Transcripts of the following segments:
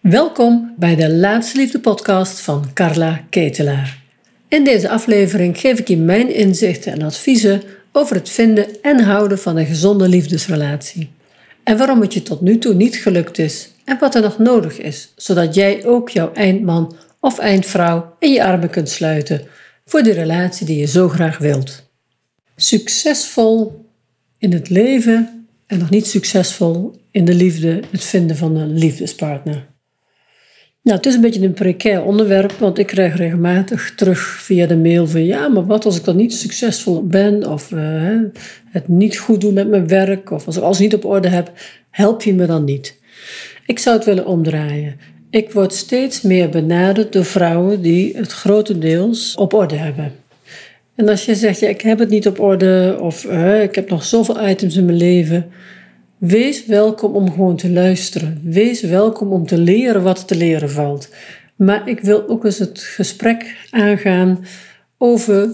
Welkom bij de Laatste Liefde podcast van Carla Ketelaar. In deze aflevering geef ik je mijn inzichten en adviezen over het vinden en houden van een gezonde liefdesrelatie. En waarom het je tot nu toe niet gelukt is en wat er nog nodig is, zodat jij ook jouw eindman of eindvrouw in je armen kunt sluiten voor de relatie die je zo graag wilt. Succesvol in het leven en nog niet succesvol in de liefde, het vinden van een liefdespartner. Nou, het is een beetje een precair onderwerp, want ik krijg regelmatig terug via de mail van ja, maar wat als ik dan niet succesvol ben of uh, het niet goed doe met mijn werk of als ik alles niet op orde heb, help je me dan niet? Ik zou het willen omdraaien. Ik word steeds meer benaderd door vrouwen die het grotendeels op orde hebben. En als je zegt, ja, ik heb het niet op orde of uh, ik heb nog zoveel items in mijn leven, Wees welkom om gewoon te luisteren. Wees welkom om te leren wat te leren valt. Maar ik wil ook eens het gesprek aangaan over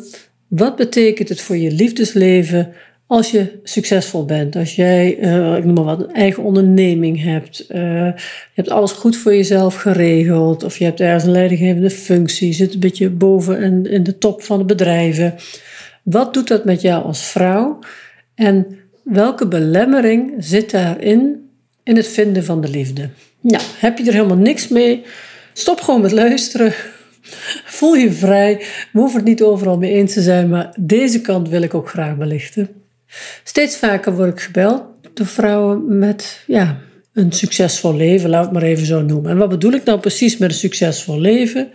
wat betekent het voor je liefdesleven als je succesvol bent. Als jij, uh, ik noem maar wat, een eigen onderneming hebt. Uh, je hebt alles goed voor jezelf geregeld. Of je hebt ergens een leidinggevende functie. Je zit een beetje boven en in de top van de bedrijven. Wat doet dat met jou als vrouw? En Welke belemmering zit daarin in het vinden van de liefde? Nou, heb je er helemaal niks mee? Stop gewoon met luisteren. Voel je vrij. We hoeven het niet overal mee eens te zijn, maar deze kant wil ik ook graag belichten. Steeds vaker word ik gebeld door vrouwen met ja, een succesvol leven, laat het maar even zo noemen. En wat bedoel ik nou precies met een succesvol leven?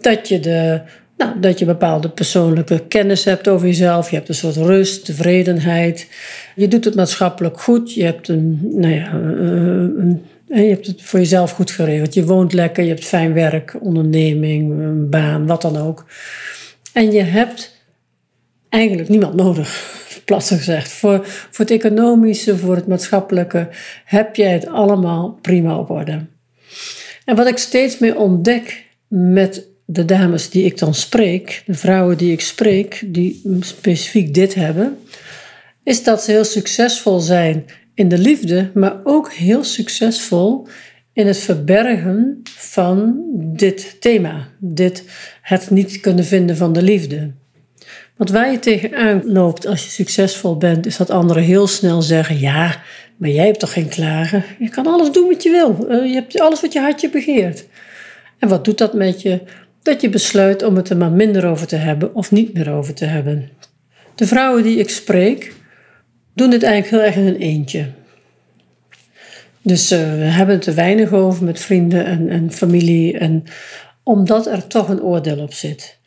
Dat je de nou, dat je bepaalde persoonlijke kennis hebt over jezelf. Je hebt een soort rust, tevredenheid. Je doet het maatschappelijk goed. Je hebt, een, nou ja, een, je hebt het voor jezelf goed geregeld. Je woont lekker, je hebt fijn werk, onderneming, een baan, wat dan ook. En je hebt eigenlijk niemand nodig, plat gezegd. Voor, voor het economische, voor het maatschappelijke, heb jij het allemaal prima op orde. En wat ik steeds meer ontdek met de dames die ik dan spreek, de vrouwen die ik spreek, die specifiek dit hebben, is dat ze heel succesvol zijn in de liefde, maar ook heel succesvol in het verbergen van dit thema, dit het niet kunnen vinden van de liefde. Want waar je tegenaan loopt als je succesvol bent, is dat anderen heel snel zeggen: Ja, maar jij hebt toch geen klagen? Je kan alles doen wat je wil. Eh, je hebt alles wat je hartje begeert. En wat doet dat met je? Dat je besluit om het er maar minder over te hebben of niet meer over te hebben. De vrouwen die ik spreek, doen dit eigenlijk heel erg in een eentje. Dus uh, we hebben het er weinig over met vrienden en, familie, en, omdat er toch een oordeel op zit.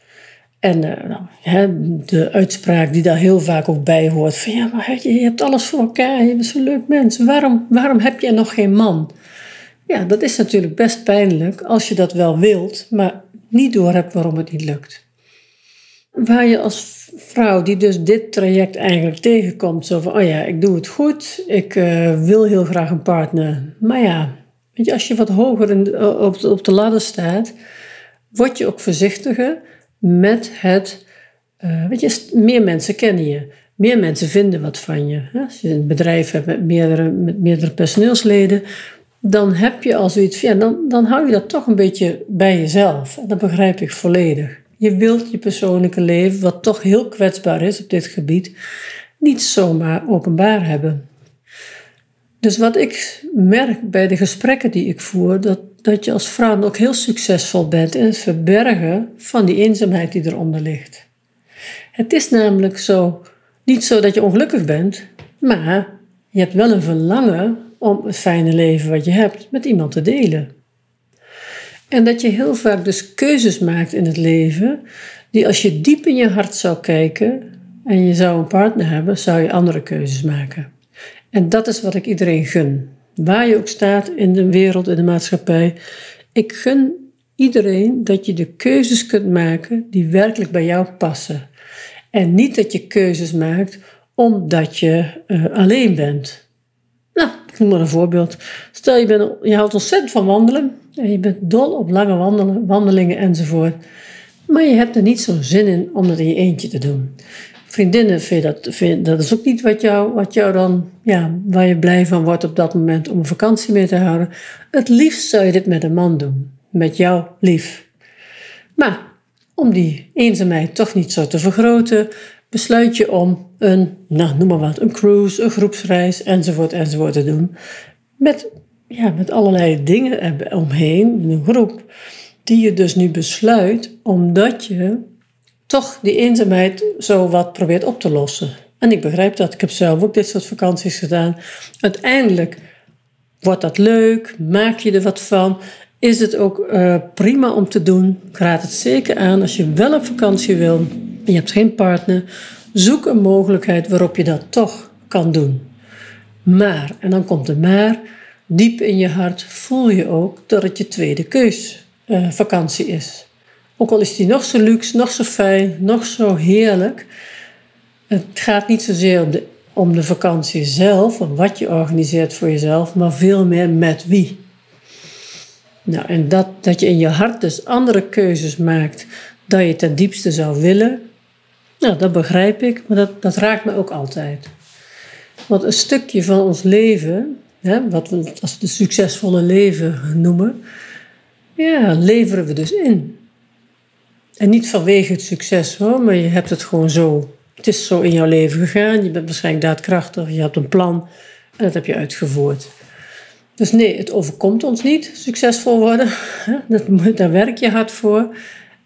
En uh, nou, hè, de uitspraak die daar heel vaak ook bij hoort: van ja, maar je hebt alles voor elkaar, je bent zo'n leuk mens, waarom, waarom heb je nog geen man? Ja, dat is natuurlijk best pijnlijk als je dat wel wilt, maar niet doorhebt waarom het niet lukt. Waar je als vrouw die dus dit traject eigenlijk tegenkomt, zo van, oh ja, ik doe het goed, ik uh, wil heel graag een partner. Maar ja, weet je, als je wat hoger in op, de, op de ladder staat, word je ook voorzichtiger met het, uh, weet je, meer mensen kennen je. Meer mensen vinden wat van je. Als je een bedrijf hebt met meerdere, met meerdere personeelsleden, dan heb je als zoiets ja, dan, dan hou je dat toch een beetje bij jezelf. En dat begrijp ik volledig. Je wilt je persoonlijke leven, wat toch heel kwetsbaar is op dit gebied, niet zomaar openbaar hebben. Dus wat ik merk bij de gesprekken die ik voer, dat, dat je als vrouw ook heel succesvol bent in het verbergen van die eenzaamheid die eronder ligt. Het is namelijk zo, niet zo dat je ongelukkig bent, maar je hebt wel een verlangen om het fijne leven wat je hebt met iemand te delen. En dat je heel vaak dus keuzes maakt in het leven, die als je diep in je hart zou kijken en je zou een partner hebben, zou je andere keuzes maken. En dat is wat ik iedereen gun. Waar je ook staat in de wereld, in de maatschappij. Ik gun iedereen dat je de keuzes kunt maken die werkelijk bij jou passen. En niet dat je keuzes maakt omdat je uh, alleen bent. Nou, ik noem maar een voorbeeld. Stel je, bent, je houdt ontzettend van wandelen en je bent dol op lange wandelingen enzovoort. Maar je hebt er niet zo'n zin in om dat in je eentje te doen. vriendinnen vind dat, dat is ook niet wat jou, wat jou dan, ja, waar je blij van wordt op dat moment om een vakantie mee te houden. Het liefst zou je dit met een man doen, met jou lief. Maar om die eenzaamheid toch niet zo te vergroten, besluit je om een, nou noem maar wat, een cruise, een groepsreis enzovoort enzovoort te doen. Met, ja, met allerlei dingen omheen, een groep, die je dus nu besluit omdat je toch die eenzaamheid zo wat probeert op te lossen. En ik begrijp dat. Ik heb zelf ook dit soort vakanties gedaan. Uiteindelijk wordt dat leuk, maak je er wat van. Is het ook uh, prima om te doen? Ik raad het zeker aan als je wel op vakantie wil je hebt geen partner. Zoek een mogelijkheid waarop je dat toch kan doen. Maar, en dan komt er maar, diep in je hart voel je ook dat het je tweede keus uh, vakantie is. Ook al is die nog zo luxe, nog zo fijn, nog zo heerlijk. Het gaat niet zozeer om de, om de vakantie zelf, om wat je organiseert voor jezelf, maar veel meer met wie. Nou, en dat, dat je in je hart dus andere keuzes maakt dan je ten diepste zou willen, nou, dat begrijp ik, maar dat, dat raakt me ook altijd. Want een stukje van ons leven, hè, wat we als het succesvolle leven noemen, ja, leveren we dus in. En niet vanwege het succes hoor, maar je hebt het gewoon zo. Het is zo in jouw leven gegaan. Je bent waarschijnlijk daadkrachtig, je hebt een plan en dat heb je uitgevoerd. Dus nee, het overkomt ons niet, succesvol worden. Daar werk je hard voor.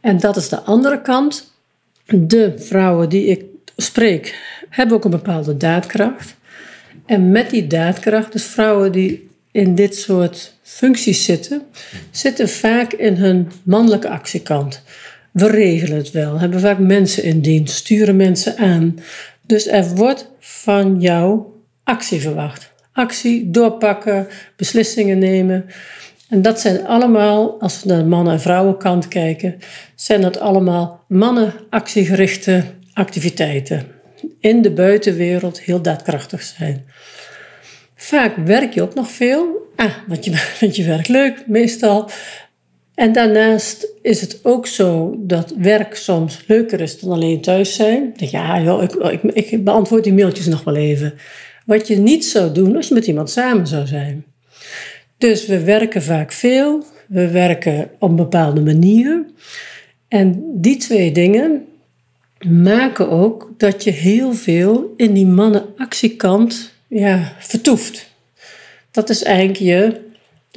En dat is de andere kant. De vrouwen die ik spreek, hebben ook een bepaalde daadkracht. En met die daadkracht, dus vrouwen die in dit soort functies zitten, zitten vaak in hun mannelijke actiekant. We regelen het wel, hebben vaak mensen in dienst, sturen mensen aan. Dus er wordt van jou actie verwacht. Actie, doorpakken, beslissingen nemen. En dat zijn allemaal, als we naar de mannen- en vrouwenkant kijken, zijn dat allemaal mannen-actiegerichte activiteiten. In de buitenwereld heel daadkrachtig zijn. Vaak werk je ook nog veel. Ah, want je vindt je werk leuk, meestal. En daarnaast is het ook zo dat werk soms leuker is dan alleen thuis zijn. Ja, joh, ik, ik, ik beantwoord die mailtjes nog wel even. Wat je niet zou doen als je met iemand samen zou zijn. Dus we werken vaak veel, we werken op een bepaalde manier. En die twee dingen maken ook dat je heel veel in die mannenactiekant ja, vertoeft. Dat is eigenlijk je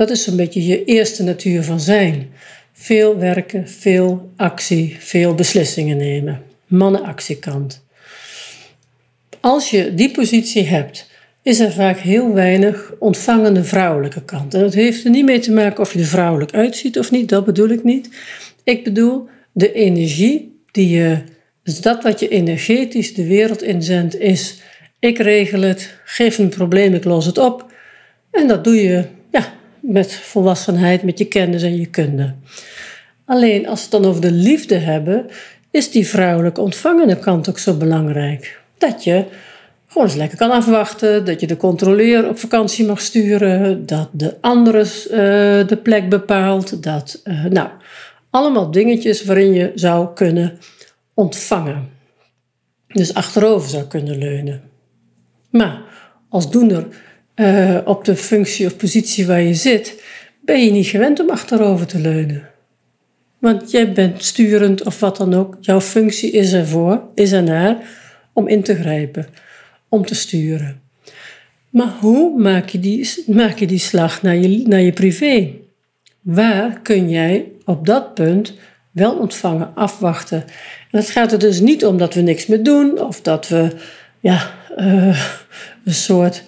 dat is een beetje je eerste natuur van zijn. Veel werken, veel actie, veel beslissingen nemen. Mannenactiekant. Als je die positie hebt, is er vaak heel weinig ontvangende vrouwelijke kant. En dat heeft er niet mee te maken of je er vrouwelijk uitziet of niet, dat bedoel ik niet. Ik bedoel de energie die je, dus dat wat je energetisch de wereld inzendt, is: ik regel het, geef een probleem, ik los het op. En dat doe je ja, met volwassenheid, met je kennis en je kunde. Alleen als we het dan over de liefde hebben, is die vrouwelijke ontvangende kant ook zo belangrijk. Dat je gewoon eens lekker kan afwachten, dat je de controleur op vakantie mag sturen, dat de andere uh, de plek bepaalt, dat, uh, nou, allemaal dingetjes waarin je zou kunnen ontvangen. Dus achterover zou kunnen leunen. Maar als doener uh, op de functie of positie waar je zit, ben je niet gewend om achterover te leunen. Want jij bent sturend of wat dan ook. Jouw functie is ervoor, is ernaar om in te grijpen, om te sturen. Maar hoe maak je die, maak je die slag naar je, naar je privé? Waar kun jij op dat punt wel ontvangen, afwachten? En het gaat er dus niet om dat we niks meer doen of dat we ja, uh, een soort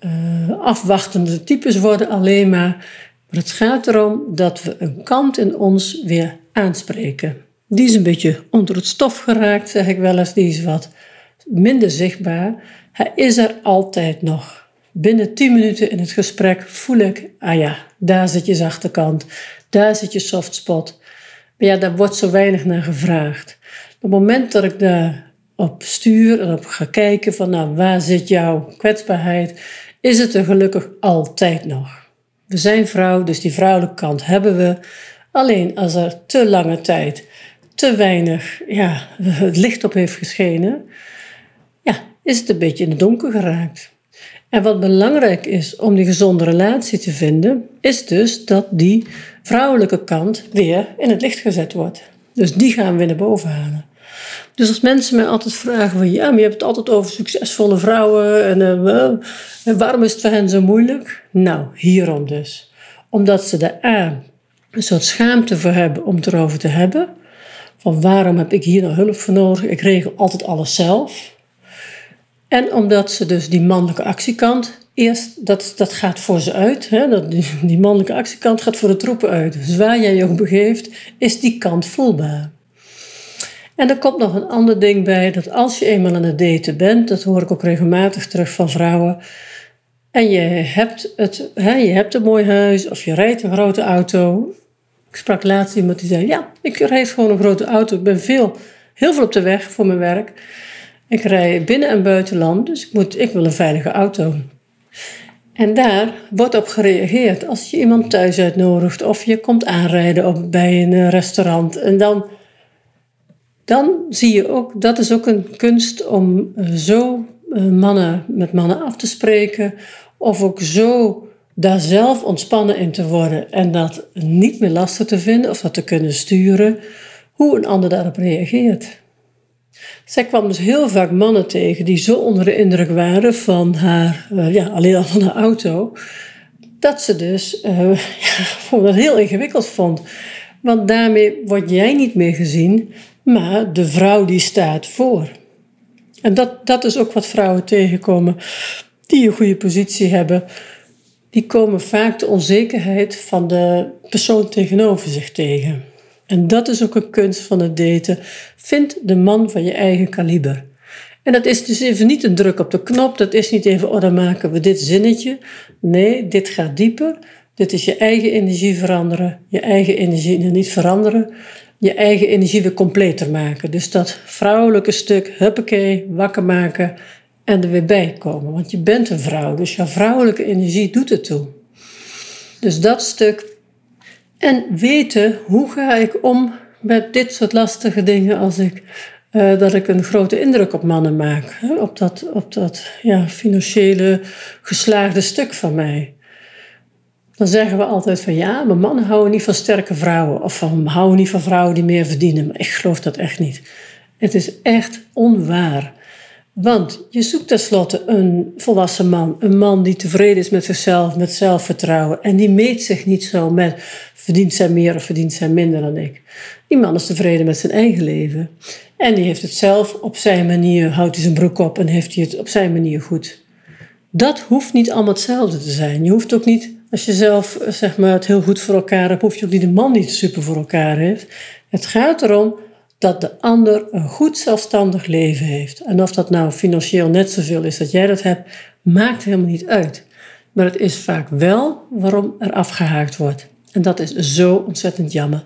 uh, afwachtende types worden alleen maar. Maar het gaat erom dat we een kant in ons weer aanspreken. Die is een beetje onder het stof geraakt, zeg ik wel eens. Die is wat minder zichtbaar. Hij is er altijd nog. Binnen 10 minuten in het gesprek voel ik, ah ja, daar zit je zachte kant, daar zit je soft spot. Maar ja, daar wordt zo weinig naar gevraagd. Op het moment dat ik daar op stuur en op ga kijken van, nou, waar zit jouw kwetsbaarheid, is het er gelukkig altijd nog. We zijn vrouw, dus die vrouwelijke kant hebben we. Alleen als er te lange tijd te weinig ja, het licht op heeft geschenen, is het een beetje in het donker geraakt. En wat belangrijk is om die gezonde relatie te vinden, is dus dat die vrouwelijke kant weer in het licht gezet wordt. Dus die gaan we naar boven halen. Dus als mensen mij altijd vragen van ja, maar je hebt het altijd over succesvolle vrouwen en, uh, waarom is het voor hen zo moeilijk? Nou, hierom dus. Omdat ze er A, een soort schaamte voor hebben om het erover te hebben. Van waarom heb ik hier nou hulp voor nodig? Ik regel altijd alles zelf. En omdat ze dus die mannelijke actiekant eerst, dat, dat gaat voor ze uit. Hè? Dat, die, mannelijke actiekant gaat voor de troepen uit. Dus waar jij je ook begeeft, is die kant voelbaar. En er komt nog een ander ding bij, dat als je eenmaal aan het daten bent, dat hoor ik ook regelmatig terug van vrouwen, en je hebt, het, hè, je hebt een mooi huis of je rijdt een grote auto. Ik sprak laatst iemand die zei, ja, ik rijd gewoon een grote auto. Ik ben veel, heel veel op de weg voor mijn werk. Ik rij binnen- en buitenland, dus ik, moet, ik wil een veilige auto. En daar wordt op gereageerd als je iemand thuis uitnodigt of je komt aanrijden op, bij een restaurant. En dan dan zie je ook, dat is ook een kunst om eh, zo eh, mannen met mannen af te spreken, of ook zo daar zelf ontspannen in te worden en dat niet meer lastig te vinden of dat te kunnen sturen, hoe een ander daarop reageert. Zij kwam dus heel vaak mannen tegen die zo onder de indruk waren van haar, uh, ja, alleen al van haar auto, dat ze dus uh, dat heel ingewikkeld vond. Want daarmee word jij niet meer gezien maar de vrouw die staat voor. En dat, dat is ook wat vrouwen tegenkomen die een goede positie hebben. Die komen vaak de onzekerheid van de persoon tegenover zich tegen. En dat is ook een kunst van het daten. Vind de man van je eigen kaliber. En dat is dus even niet een druk op de knop. Dat is niet even, oh dan maken we dit zinnetje. Nee, dit gaat dieper. Dit is je eigen energie veranderen. Je eigen energie niet veranderen je eigen energie weer completer maken. Dus dat vrouwelijke stuk, huppakee, wakker maken en er weer bij komen. Want je bent een vrouw, dus jouw vrouwelijke energie doet het toe. Dus dat stuk. En weten, hoe ga ik om met dit soort lastige dingen als ik... Uh, dat ik een grote indruk op mannen maak. Hè? Op dat, op dat ja, financiële geslaagde stuk van mij dan zeggen we altijd van ja, maar mannen houden niet van sterke vrouwen. Of van houden niet van vrouwen die meer verdienen. Maar ik geloof dat echt niet. Het is echt onwaar. Want je zoekt tenslotte een volwassen man. Een man die tevreden is met zichzelf, met zelfvertrouwen. En die meet zich niet zo met verdient zij meer of verdient zij minder dan ik. Die man is tevreden met zijn eigen leven. En die heeft het zelf op zijn manier, houdt hij zijn broek op en heeft hij het op zijn manier goed. Dat hoeft niet allemaal hetzelfde te zijn. Je hoeft ook niet als je zelf zeg maar, het heel goed voor elkaar hebt, hoef je ook niet de man niet super voor elkaar heeft. Het gaat erom dat de ander een goed zelfstandig leven heeft. En of dat nou financieel net zoveel is dat jij dat hebt, maakt helemaal niet uit. Maar het is vaak wel waarom er afgehaakt wordt. En dat is zo ontzettend jammer.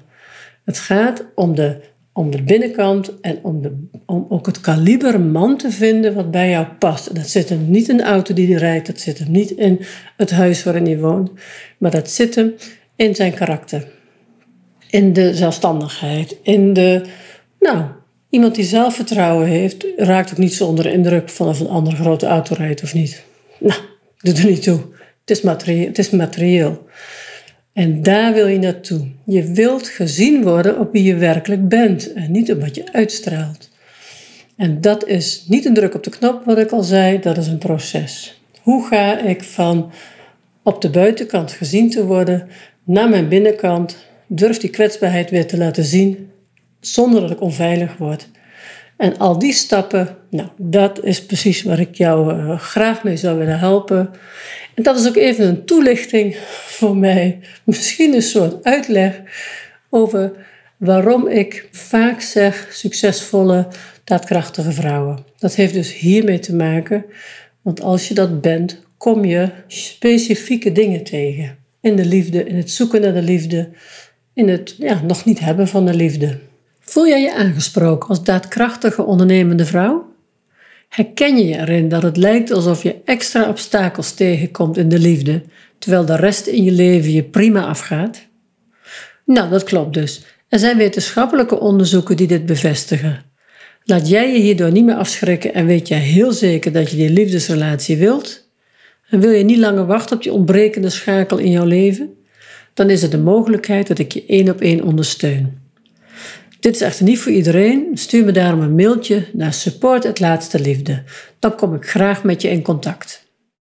Het gaat om de om de binnenkant en om, de, om ook het kaliber man te vinden wat bij jou past. dat zit hem niet in de auto die hij rijdt, dat zit hem niet in het huis waarin hij woont, maar dat zit hem in zijn karakter. In de zelfstandigheid, in de, nou, iemand die zelfvertrouwen heeft, raakt ook niet zo onder de indruk van of een andere grote auto rijdt of niet. Nou, doet er niet toe. Het is materieel. Het is materieel. En daar wil je naartoe. Je wilt gezien worden op wie je werkelijk bent en niet op wat je uitstraalt. En dat is niet een druk op de knop, wat ik al zei, dat is een proces. Hoe ga ik van op de buitenkant gezien te worden naar mijn binnenkant, durf die kwetsbaarheid weer te laten zien, zonder dat ik onveilig word. En al die stappen, nou, dat is precies waar ik jou uh, graag mee zou willen helpen. En dat is ook even een toelichting voor mij, misschien een soort uitleg over waarom ik vaak zeg succesvolle, daadkrachtige vrouwen. Dat heeft dus hiermee te maken, want als je dat bent, kom je specifieke dingen tegen. In de liefde, in het zoeken naar de liefde, in het ja, nog niet hebben van de liefde. Voel jij je aangesproken als daadkrachtige ondernemende vrouw? Herken je je erin dat het lijkt alsof je extra obstakels tegenkomt in de liefde, terwijl de rest in je leven je prima afgaat? Nou, dat klopt dus. Er zijn wetenschappelijke onderzoeken die dit bevestigen. Laat jij je hierdoor niet meer afschrikken en weet jij heel zeker dat je die liefdesrelatie wilt? En wil je niet langer wachten op die ontbrekende schakel in jouw leven? Dan is het de mogelijkheid dat ik je één op één ondersteun. Dit is echter niet voor iedereen. Stuur me daarom een mailtje naar support Dan kom ik graag met je in contact.